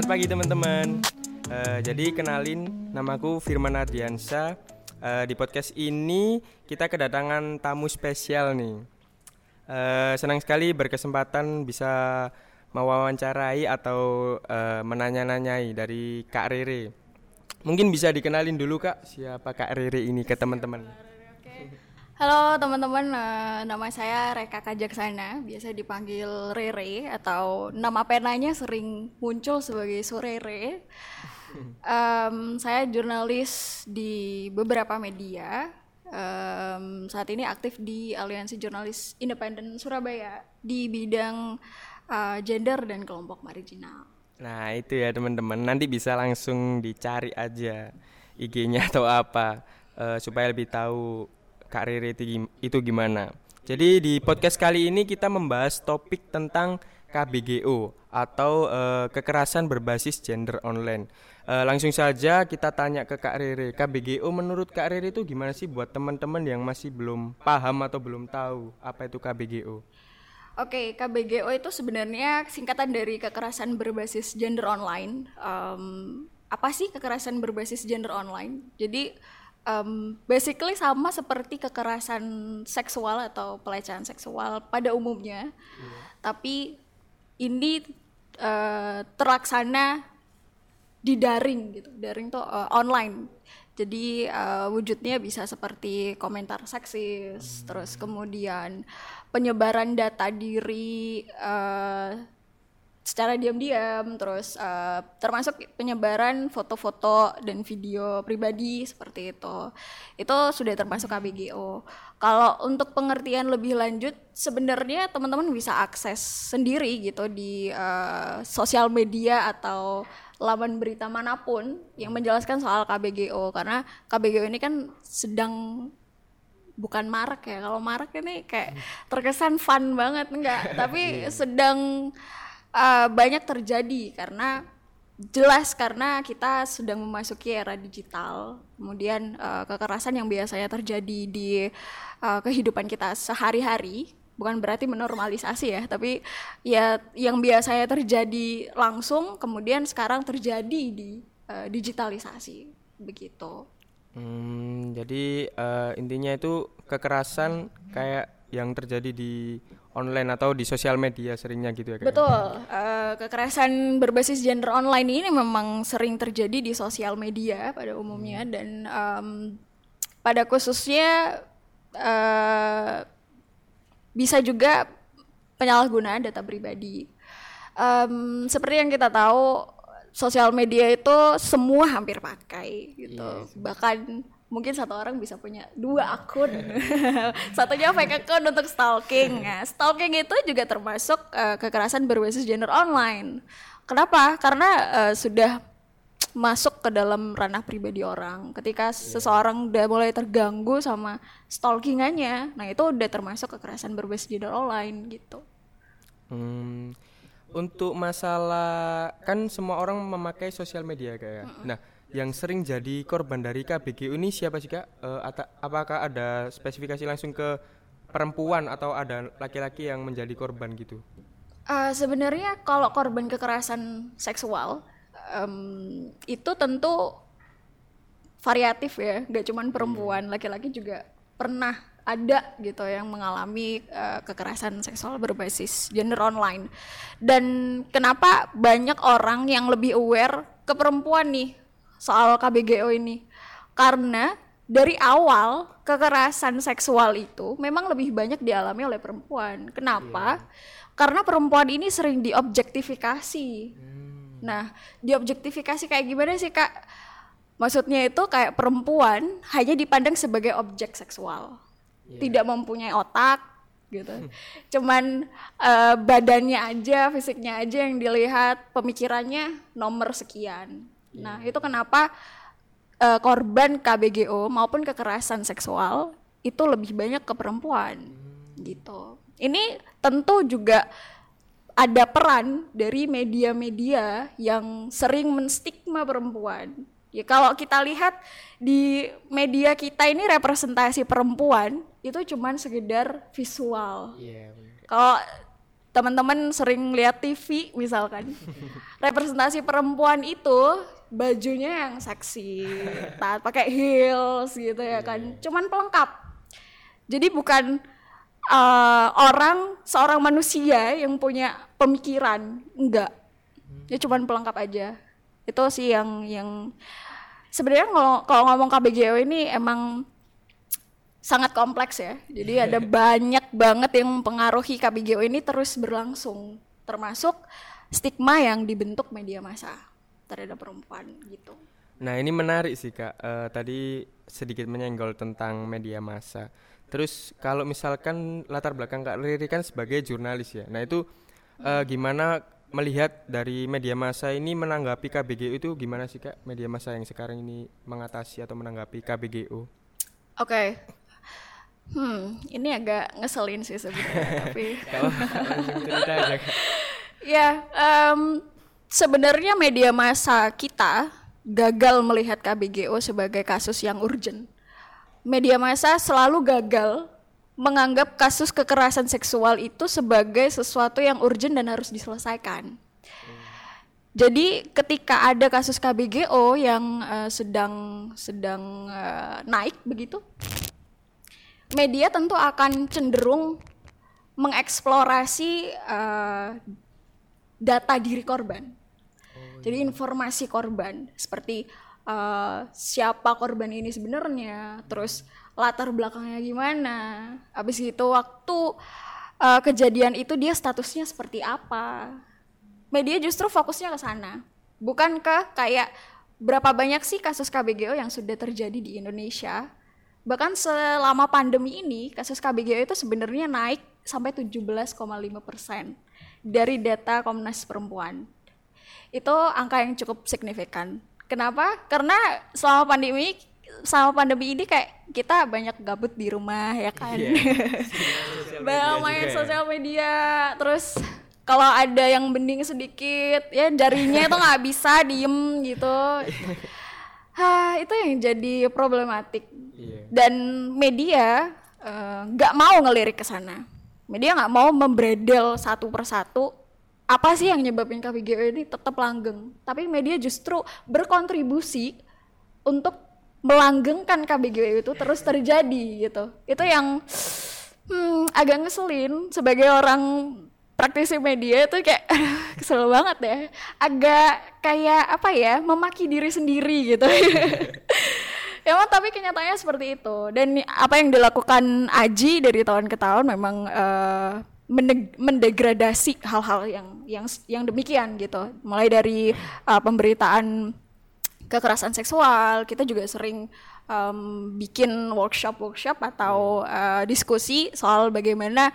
Selamat pagi teman-teman. Uh, jadi kenalin, namaku Firman. Uh, di podcast ini kita kedatangan tamu spesial nih. Uh, senang sekali berkesempatan bisa mewawancarai atau uh, menanya-nanyai dari Kak Rere. Mungkin bisa dikenalin dulu Kak, siapa Kak Rere ini ke teman-teman. Halo teman-teman, uh, nama saya Reka Kajaksana, biasa dipanggil Rere atau nama penanya sering muncul sebagai Surere. Um, saya jurnalis di beberapa media. Um, saat ini aktif di Aliansi Jurnalis Independen Surabaya di bidang uh, gender dan kelompok marginal. Nah itu ya teman-teman, nanti bisa langsung dicari aja IG-nya atau apa uh, supaya lebih tahu Kak Riri itu gimana. Jadi di podcast kali ini kita membahas topik tentang KBGO atau uh, kekerasan berbasis gender online. Uh, langsung saja kita tanya ke Kak Riri, KBGO menurut Kak Riri itu gimana sih buat teman-teman yang masih belum paham atau belum tahu apa itu KBGO? Oke, okay, KBGO itu sebenarnya singkatan dari kekerasan berbasis gender online. Um, apa sih kekerasan berbasis gender online? Jadi um, basically sama seperti kekerasan seksual atau pelecehan seksual pada umumnya, yeah. tapi ini uh, terlaksana di daring gitu, daring tuh uh, online. Jadi uh, wujudnya bisa seperti komentar seksis, hmm. terus kemudian penyebaran data diri. Uh, secara diam-diam terus uh, termasuk penyebaran foto-foto dan video pribadi seperti itu. Itu sudah termasuk KBGO kalau untuk pengertian lebih lanjut sebenarnya teman-teman bisa akses sendiri gitu di uh, sosial media atau laman berita mana pun yang menjelaskan soal KBGO karena KBGO ini kan sedang bukan marak ya. Kalau marak ini kayak terkesan fun banget enggak? Tapi iya. sedang uh, banyak terjadi karena jelas karena kita sedang memasuki era digital kemudian uh, kekerasan yang biasanya terjadi di uh, kehidupan kita sehari-hari bukan berarti menormalisasi ya tapi ya yang biasanya terjadi langsung kemudian sekarang terjadi di uh, digitalisasi. Begitu. Hmm, jadi uh, intinya itu kekerasan kayak yang terjadi di online atau di sosial media seringnya gitu ya kayak. Betul. Uh, kekerasan berbasis gender online ini memang sering terjadi di sosial media pada umumnya hmm. dan um, pada khususnya uh, bisa juga penyalahgunaan data pribadi. Um, seperti yang kita tahu sosial media itu semua hampir pakai gitu. Yes. Iya Bahkan mungkin satu orang bisa punya dua akun. Satunya fake akun untuk stalking. Nah, stalking itu juga termasuk uh, kekerasan berbasis gender online. Kenapa? Karena uh, sudah masuk ke dalam ranah pribadi orang. Ketika yeah. seseorang udah mulai terganggu sama stalkingannya nah itu udah termasuk kekerasan berbasis gender online gitu. Hmm, untuk masalah kan semua orang memakai sosial media kayak. Mm -mm. nah yang sering jadi korban dari KBG ini siapa sih kak? Uh, apakah ada spesifikasi langsung ke perempuan atau ada laki-laki yang menjadi korban gitu? Uh, Sebenarnya kalau korban kekerasan seksual um, itu tentu variatif ya, gak cuman perempuan, hmm. laki-laki juga pernah ada gitu yang mengalami uh, kekerasan seksual berbasis gender online. Dan kenapa banyak orang yang lebih aware ke perempuan nih soal KBGO ini karena dari awal kekerasan seksual itu memang lebih banyak dialami oleh perempuan. Kenapa? Yeah. Karena perempuan ini sering diobjektifikasi. Hmm. Nah, diobjektifikasi kayak gimana sih kak? Maksudnya itu kayak perempuan hanya dipandang sebagai objek seksual, yeah. tidak mempunyai otak, gitu. Cuman uh, badannya aja, fisiknya aja yang dilihat, pemikirannya nomor sekian. Nah, itu kenapa uh, korban KBGO maupun kekerasan seksual itu lebih banyak ke perempuan hmm. gitu. Ini tentu juga ada peran dari media-media yang sering menstigma perempuan. Ya kalau kita lihat di media kita ini representasi perempuan itu cuman sekedar visual. Yeah, kalau teman-teman sering lihat TV misalkan representasi perempuan itu bajunya yang seksi taat pakai heels gitu ya kan. Cuman pelengkap. Jadi bukan uh, orang seorang manusia yang punya pemikiran. Enggak. Ya cuman pelengkap aja. Itu sih yang yang sebenarnya kalau kalau ngomong KBGO ini emang sangat kompleks ya. Jadi ada banyak banget yang mempengaruhi KBGO ini terus berlangsung. Termasuk stigma yang dibentuk media massa terhadap perempuan gitu Nah ini menarik sih kak. Eh, tadi sedikit menyenggol tentang media massa. Terus kalau misalkan latar belakang kak Riri kan sebagai jurnalis ya. Nah itu eh, gimana melihat dari media massa ini menanggapi KBGO itu gimana sih kak? Media massa yang sekarang ini mengatasi atau menanggapi KBGO? Oke. Hmm, ini agak ngeselin sih sebenarnya, tapi Kalau cerita aja ya em, sebenarnya media massa kita gagal melihat KBGO sebagai kasus yang urgent. Media massa selalu gagal menganggap kasus kekerasan seksual itu sebagai sesuatu yang urgent dan harus diselesaikan. Jadi ketika ada kasus KBGO yang eh, sedang sedang eh, naik begitu, media tentu akan cenderung mengeksplorasi eh, data diri korban. Jadi informasi korban seperti eh, siapa korban ini sebenarnya, terus latar belakangnya gimana, habis itu waktu eh, kejadian itu dia statusnya seperti apa. Media justru fokusnya ke sana, bukan ke kayak berapa banyak sih kasus KBGO yang sudah terjadi di Indonesia. Bahkan selama pandemi ini kasus KBGO itu sebenarnya naik sampai 17,5 persen dari data Komnas Perempuan itu angka yang cukup signifikan. Kenapa? Karena selama pandemi selama pandemi ini kayak kita banyak gabut di rumah ya kan. banyak main ya. sosial media, terus kalau ada yang bening sedikit ya jarinya itu nggak bisa diem gitu. Hah, itu yang jadi problematik. Iya. Dan media eh, nggak mau ngelirik ke sana. Media nggak mau membredel satu persatu apa sih yang nyebabin KBGO ini tetap langgeng. Tapi media justru berkontribusi untuk melanggengkan KBGO itu terus terjadi gitu. Itu yang hmm, agak ngeselin sebagai orang praktisi media itu kayak kesel banget ya. Agak kayak apa ya, memaki diri sendiri gitu. Emang tapi kenyataannya seperti itu dan apa yang dilakukan Aji dari tahun ke tahun memang mendeg- mendegradasi hal-hal yang yang yang demikian gitu. Mulai dari eh, pemberitaan kekerasan seksual, kita juga sering em, bikin workshop-workshop atau eh, diskusi soal bagaimana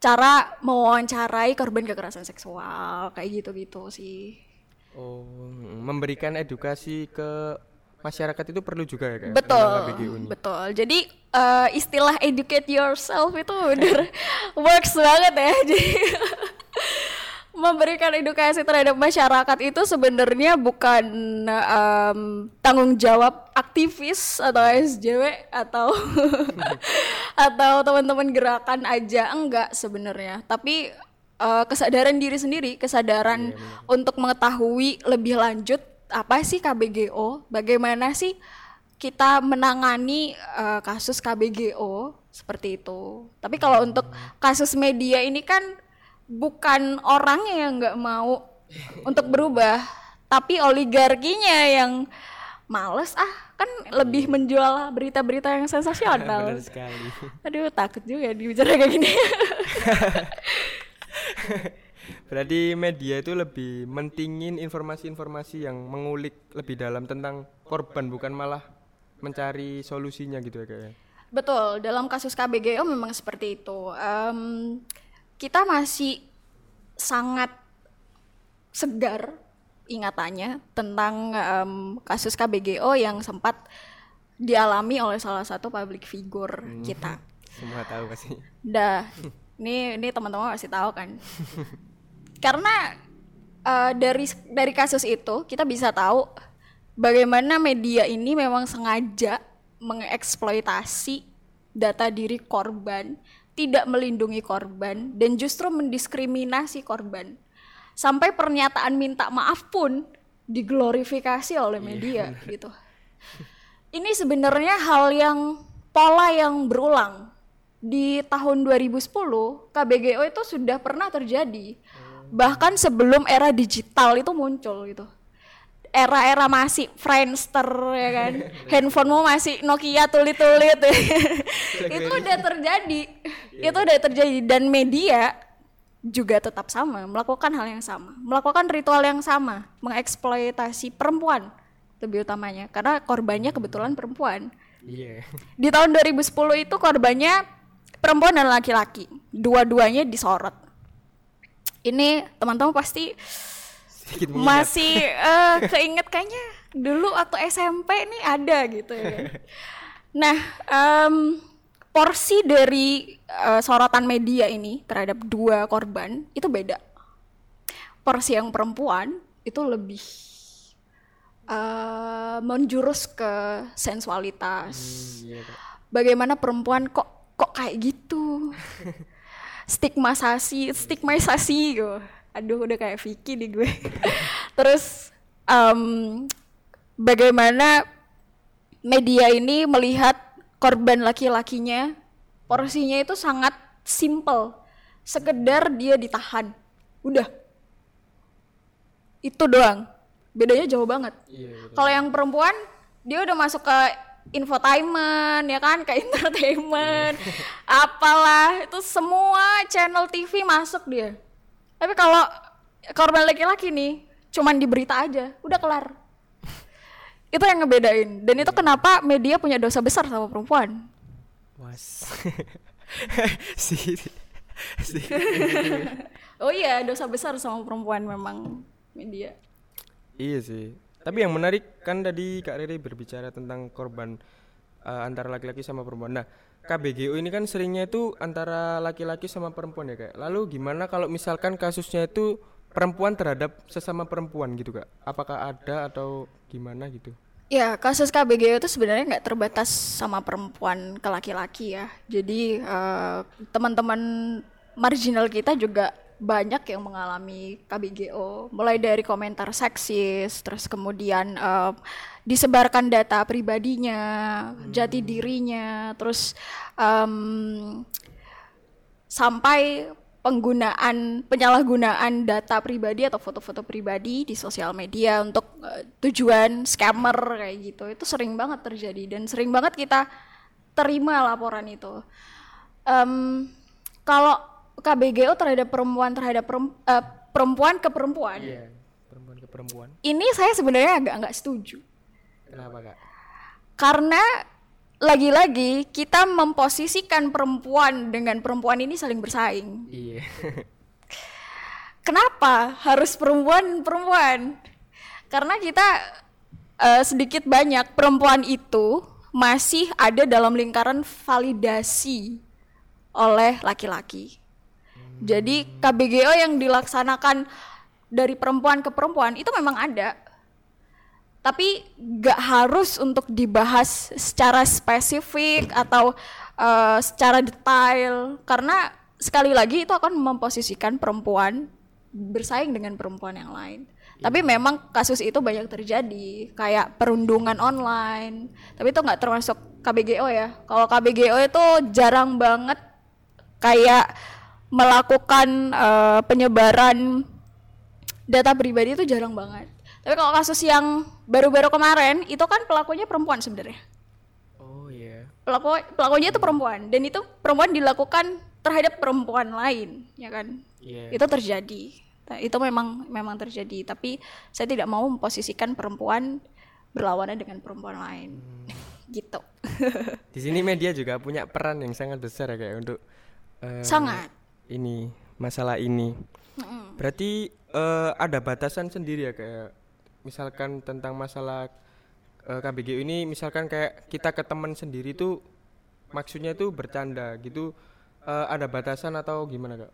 cara mewawancarai korban kekerasan seksual kayak gitu-gitu sih. Oh, memberikan edukasi ke masyarakat itu perlu juga ya kak? Betul, betul. Jadi eh, istilah educate yourself itu bener works banget ya. Jadi memberikan edukasi terhadap masyarakat itu sebenarnya bukan em, tanggung jawab aktivis atau SJW atau atau teman-teman gerakan aja enggak sebenarnya. Tapi eh, kesadaran diri sendiri, kesadaran untuk mengetahui lebih lanjut apa sih KBGO, bagaimana sih kita menangani eh, kasus KBGO seperti itu. Tapi kalau untuk kasus media ini kan bukan orangnya yang nggak mau untuk berubah, tapi oligarkinya yang males ah kan lebih menjual berita-berita yang sensasional. Benar sekali. Aduh takut juga dibicara kayak gini. Berarti media itu lebih mentingin informasi-informasi yang mengulik lebih dalam tentang korban bukan malah mencari solusinya gitu ya kak ya? Betul, dalam kasus KBGO memang seperti itu. Em, kita masih sangat segar ingatannya tentang em, kasus KBGO yang sempat dialami oleh salah satu public figure kita. Semua tahu pasti. Dah, ini ini teman-teman masih tahu kan? Karena eh, dari dari kasus itu kita bisa tahu bagaimana media ini memang sengaja mengeksploitasi data diri korban tidak melindungi korban dan justru mendiskriminasi korban. Sampai pernyataan minta maaf pun diglorifikasi oleh media gitu. Ini sebenarnya hal yang pola yang berulang. Di tahun 2010 KBGO itu sudah pernah terjadi. Bahkan sebelum era digital itu muncul gitu. Era-era masih Friendster ya kan? Handphonemu masih Nokia tulit-tulit. Itu udah terjadi. Itu udah terjadi. Dan media juga tetap sama melakukan hal yang sama. Melakukan ritual yang sama. Mengeksploitasi perempuan lebih utamanya. Karena korbannya kebetulan perempuan. Iya. di tahun 2010 itu korbannya perempuan dan laki-laki. Dua-duanya disorot ini teman-teman pasti masih eh, keinget kayaknya dulu waktu SMP nih ada gitu ya. Nah, em, porsi dari eh, sorotan media ini terhadap dua korban itu beda. Porsi yang perempuan itu lebih eh, menjurus ke sensualitas. Iya, Kak. Bagaimana perempuan kok kok kayak gitu? stigmatisasi stigmatisasi gitu. Aduh udah kayak Vicky nih gue. Terus em, bagaimana media ini melihat korban laki-lakinya? Porsinya itu sangat simple. Sekedar dia ditahan. Udah. Itu doang. Bedanya jauh banget. Iya, kalau yang perempuan dia udah masuk ke infotainment ya kan? Ke entertainment apalah. Itu semua channel TV masuk dia. Tapi kalau korban laki-laki nih cuman di berita aja udah kelar. Itu yang ngebedain. Dan itu kenapa media punya dosa besar sama perempuan. Was. si. Si. Oh iya dosa besar sama perempuan memang media. Iya sih. Tapi yang menarik kan tadi Kak Riri berbicara tentang korban eh, antara laki-laki sama perempuan. Nah, KBGO ini kan seringnya itu antara laki-laki sama perempuan ya Kak. Lalu gimana kalau misalkan kasusnya itu perempuan terhadap sesama perempuan gitu Kak? Apakah ada atau gimana gitu? Ya, kasus KBGO itu sebenarnya nggak terbatas sama perempuan ke laki-laki ya. Jadi eh, teman-teman marginal kita juga banyak yang mengalami KBGO, mulai dari komentar seksis, terus kemudian eh, disebarkan data pribadinya, jati dirinya, terus em, sampai penggunaan penyalahgunaan data pribadi atau foto-foto pribadi di sosial media untuk eh, tujuan scammer kayak gitu. Itu sering banget terjadi dan sering banget kita terima laporan itu. Em, kalau KBGO terhadap perempuan terhadap perem- eh, perempuan ke perempuan Iya, perempuan ke perempuan. ini saya sebenarnya agak nggak setuju Kenapa Kak? karena lagi-lagi kita memposisikan perempuan dengan perempuan ini saling bersaing Iya. Kenapa harus perempuan-perempuan? Karena kita eh, sedikit banyak perempuan itu masih ada dalam lingkaran validasi oleh laki-laki. Jadi KBGO yang dilaksanakan dari perempuan ke perempuan itu memang ada. Tapi gak harus untuk dibahas secara spesifik atau eh, secara detail karena sekali lagi itu akan memposisikan perempuan bersaing dengan perempuan yang lain. Tapi memang kasus itu banyak terjadi, kayak perundungan online. Tapi itu nggak termasuk KBGO ya. Kalau KBGO itu jarang banget kayak melakukan eh, penyebaran data pribadi itu jarang banget. Tapi kalau kasus yang baru-baru kemarin itu kan pelakunya perempuan sebenarnya. Oh iya. Pelaku pelakunya itu perempuan dan itu perempuan dilakukan terhadap perempuan lain, ya kan? Iya. Itu terjadi. Nah, itu memang memang terjadi, tapi saya tidak mau memposisikan perempuan berlawanan dengan perempuan lain. gitu. Di sini media juga punya peran yang sangat besar ya kayak untuk eh, Sangat. Ini masalah ini. Berarti eh, ada batasan sendiri ya kayak misalkan tentang masalah eh, KBGU ini misalkan kayak kita ke teman sendiri tuh maksudnya tuh bercanda gitu eh, ada batasan atau gimana kak?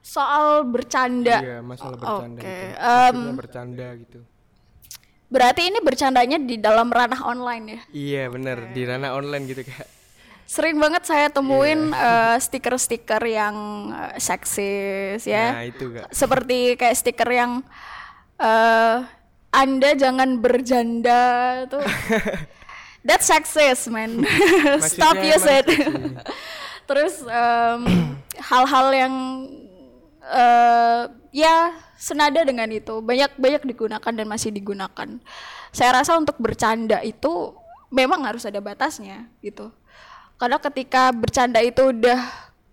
Soal bercanda. Iya masalah bercanda Oke, gitu. Maksudnya bercanda gitu. Berarti ini bercandanya di dalam ranah online ya. Iya bener di ranah online gitu kak. Sering banget saya temuin eh, stiker-stiker yang eh, seksis ya. Nah, itu. Seperti kayak stiker yang eh Anda jangan berjanda tuh. That's sexist, man. Stop use emang it. Terus em, hal-hal yang eh ya senada dengan itu banyak banyak digunakan dan masih digunakan. Saya rasa untuk bercanda itu memang harus ada batasnya gitu. Karena ketika bercanda itu udah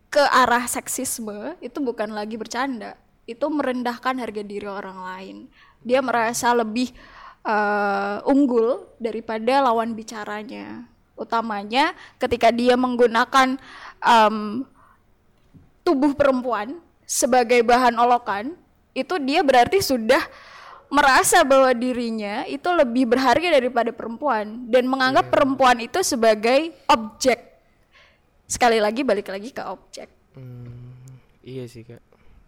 ke arah seksisme itu bukan lagi bercanda, itu merendahkan harga diri orang lain. Dia merasa lebih eh, unggul daripada lawan bicaranya. Utamanya ketika dia menggunakan em, tubuh perempuan sebagai bahan olokan, itu dia berarti sudah merasa bahwa dirinya itu lebih berharga daripada perempuan dan menganggap perempuan itu sebagai objek. Sekali lagi balik lagi ke objek. Hmm, iya sih kak.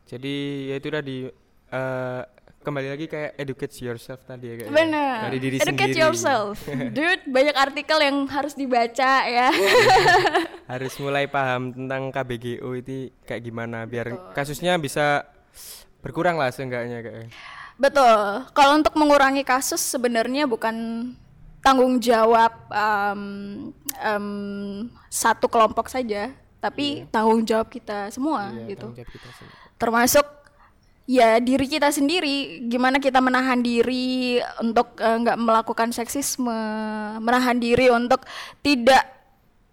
Jadi ya itu tadi eh, kembali lagi kayak educate yourself tadi ya kak. ya. Benar. Dari diri Educate sendiri. yourself. Dude, banyak artikel yang harus dibaca ya. Harus mulai paham tentang KBGO itu kayak gimana biar kasusnya bisa berkurang lah seenggaknya kak. ya. Betul. Kalau untuk mengurangi kasus sebenarnya bukan tanggung jawab em, em, satu kelompok saja, tapi tanggung jawab kita semua Iya, gitu. kita sendiri. Termasuk ya diri kita sendiri, gimana kita menahan diri untuk eh, nggak melakukan seksisme, menahan diri untuk tidak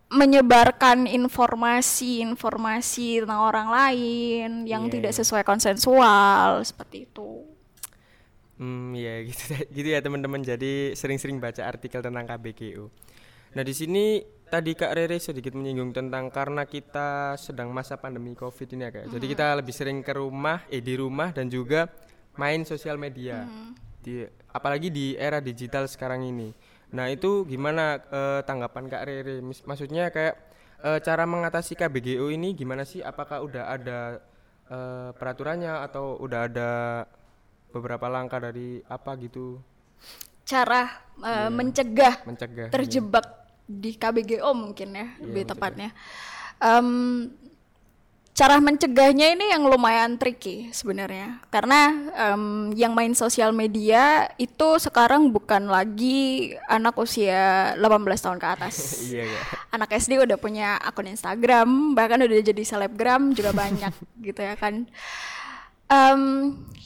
menyebarkan informasi-informasi tentang orang lain yang Iya, tidak iya. sesuai konsensual seperti itu. Hmm, ya gitu gitu ya teman-teman. Jadi sering-sering baca artikel tentang KBGO. Nah, di sini tadi Kak Rere sedikit menyinggung tentang karena kita sedang masa pandemi Covid ini ya Kak. Jadi kita lebih sering ke rumah, eh di rumah dan juga main sosial media. Di apalagi di era digital sekarang ini. Nah, itu gimana eh, tanggapan Kak Rere? Maksudnya kayak eh, cara mengatasi KBGO ini gimana sih? Apakah udah ada eh, peraturannya atau udah ada beberapa langkah dari apa gitu cara Iya. uh, mencegah mencegah terjebak di KBGO mungkin ya lebih mencegah. tepatnya. Em, cara mencegahnya ini yang lumayan tricky sebenarnya karena em, yang main sosial media itu sekarang bukan lagi anak usia 18 tahun ke atas. iya ya anak SD udah punya akun Instagram, bahkan udah jadi selebgram juga banyak gitu ya kan. Em,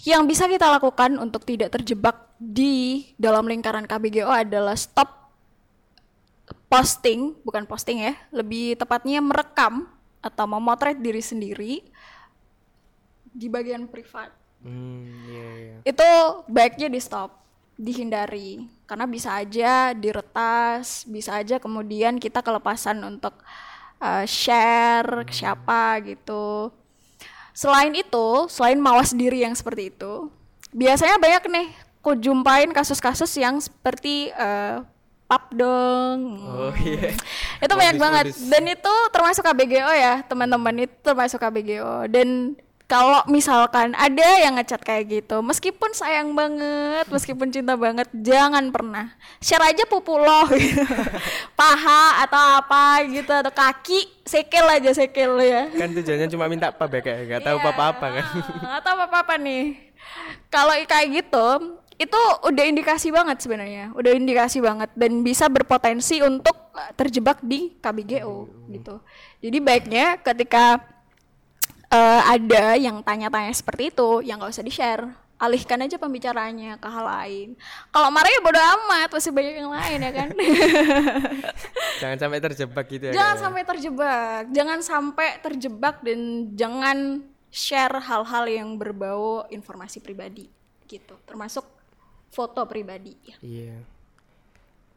yang bisa kita lakukan untuk tidak terjebak di dalam lingkaran KBGO adalah stop posting, bukan posting ya, lebih tepatnya merekam atau memotret diri sendiri di bagian privat. Hmm iya iya. Itu baiknya di stop dihindari. Karena bisa aja diretas bisa aja kemudian kita kelepasan untuk uh, share ke siapa gitu selain itu selain mawas diri yang seperti itu biasanya banyak nih ku jumpain kasus-kasus yang seperti uh, pap dong. Oh iya. Itu banyak banget. dan itu termasuk KBGO ya teman-teman. Itu termasuk KBGO dan kalau misalkan ada yang ngechat kayak gitu meskipun sayang banget meskipun cinta banget jangan pernah. Share aja pupu lo gitu. paha atau apa gitu atau kaki sekel aja sekel ya. Kan tujuannya cuma minta apa ya kayak nggak tahu Iya. apa apa kan? Ah, atau apa apa nih. Kalau kayak gitu itu udah indikasi banget sebenarnya udah indikasi banget dan bisa berpotensi untuk terjebak di KBGO gitu. Jadi baiknya ketika uh, ada yang tanya-tanya seperti itu yang nggak usah di share alihkan aja pembicaraannya ke hal lain. Kalau marah ya bodo amat masih banyak yang lain ya kan? Jangan sampai terjebak gitu ya jangan ya. sampai terjebak. Jangan sampai terjebak dan jangan share hal-hal yang berbau informasi pribadi gitu. Termasuk foto pribadi iya.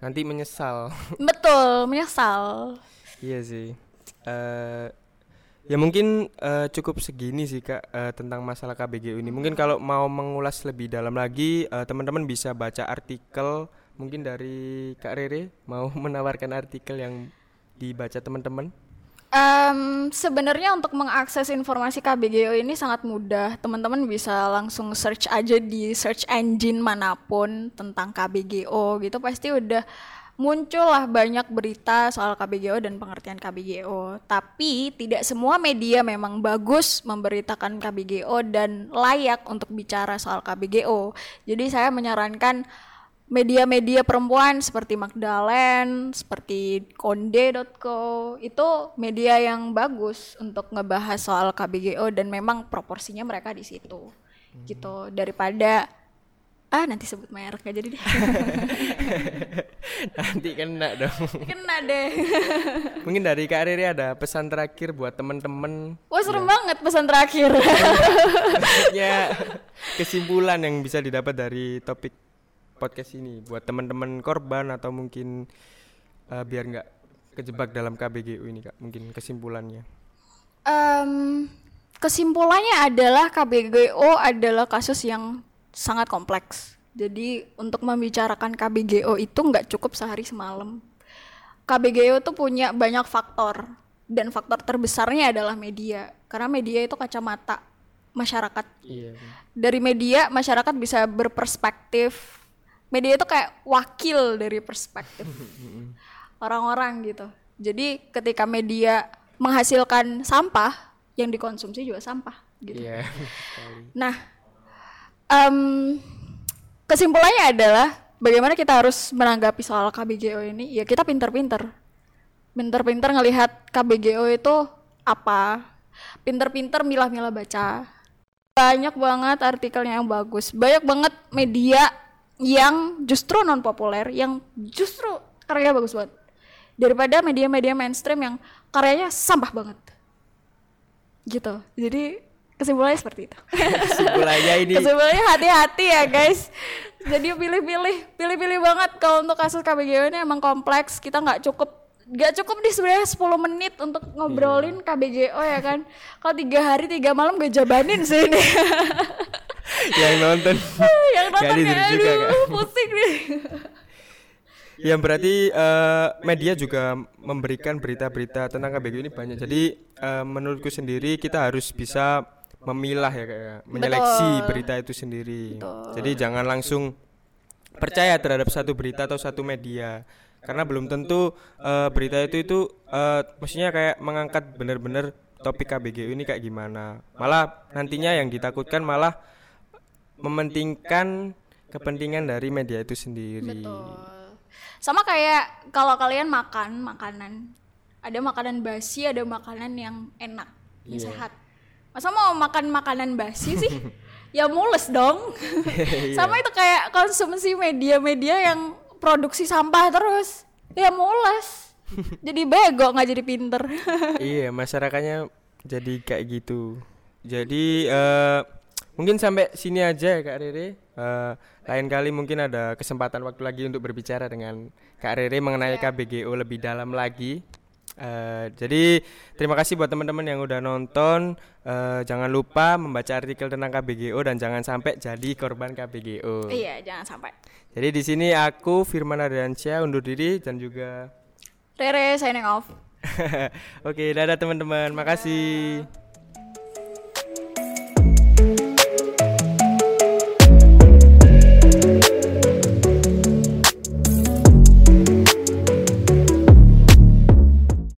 Nanti menyesal. Betul menyesal. Iya sih. Eh ya mungkin eh, cukup segini sih kak eh, tentang masalah KBGU ini. Mungkin kalau mau mengulas lebih dalam lagi eh, teman-teman bisa baca artikel mungkin dari kak Rere. Mau menawarkan artikel yang dibaca teman-teman? Em, sebenarnya untuk mengakses informasi KBGO ini sangat mudah. Teman-teman bisa langsung search aja di search engine mana pun tentang KBGO gitu. Pasti udah muncullah banyak berita soal KBGO dan pengertian KBGO. Tapi tidak semua media memang bagus memberitakan KBGO dan layak untuk bicara soal KBGO. Jadi saya menyarankan media-media perempuan seperti Magdalen, seperti konde.co itu media yang bagus untuk ngebahas soal KBGO dan memang proporsinya mereka di situ. Gitu daripada ah nanti sebut merek gak jadi deh. Nanti kena dong. kena deh. Mungkin dari Kak Riri ada pesan terakhir buat teman-teman. wah serem banget pesan terakhir. Ya, kesimpulan yang bisa didapat dari topik podcast ini buat teman-teman korban atau mungkin eh, biar nggak kejebak dalam KBGU ini kak mungkin kesimpulannya. Em, kesimpulannya adalah KBGO adalah kasus yang sangat kompleks. Jadi untuk membicarakan KBGO itu nggak cukup sehari semalam. KBGO tuh punya banyak faktor dan faktor terbesarnya adalah media. Karena media itu kacamata masyarakat. Iya dari media masyarakat bisa berperspektif. Media itu kayak wakil dari perspektif orang-orang gitu. Jadi ketika media menghasilkan sampah yang dikonsumsi juga sampah gitu. Iya sekali. nah em, kesimpulannya adalah bagaimana kita harus menanggapi soal KBGO ini. Ya kita pinter-pinter. Pinter-pinter ngelihat KBGO itu apa. Pinter-pinter milah-milah baca. Banyak banget artikelnya yang bagus. Banyak banget media yang justru non populer yang justru karyanya bagus banget. Daripada media-media mainstream yang karyanya sampah banget. Gitu. Jadi kesimpulannya seperti itu. Kesimpulannya ini. Kesimpulannya hati-hati ya guys. Jadi pilih-pilih pilih-pilih banget. Kalau untuk kasus KBGO ini emang kompleks. Kita nggak cukup nggak cukup di sebenarnya 10 menit untuk ngobrolin KBGO ya kan. Kalau tiga hari tiga malam gue jabanin sih ini. Yang nonton. Yang nonton juga, aduh Kak. pusing nih. Ya berarti eh, media juga memberikan berita-berita tentang KBGU ini banyak. Jadi eh, menurutku sendiri kita harus bisa memilah ya kayak menyeleksi Betul. berita itu sendiri. Jadi jangan langsung percaya terhadap satu berita atau satu media karena belum tentu eh, berita itu itu eh, maksudnya kayak mengangkat benar-benar topik KBGU ini kayak gimana. Malah nantinya yang ditakutkan malah mementingkan kepentingan dari media itu sendiri. Betul. Sama kayak kalau kalian makan makanan, ada makanan basi, ada makanan yang enak, yang Iya. sehat. Masa mau makan makanan basi sih? ya mules dong. Iya. Sama itu kayak konsumsi media-media yang produksi sampah terus. Ya mules. jadi bego nggak jadi pinter. iya masyarakatnya jadi kayak gitu jadi eh, mungkin sampai sini aja ya kak Rere Eh, lain kali mungkin ada kesempatan waktu lagi untuk berbicara dengan kak Rere mengenai KBGO lebih dalam lagi Eh, jadi terima kasih buat teman-teman yang udah nonton Eh, jangan lupa membaca artikel tentang KBGO dan jangan sampai jadi korban KBGO iya, jangan sampai. jadi di sini aku Firman Ardiansyah undur diri dan juga Rere signing off. Oke, dadah teman-teman. Makasih.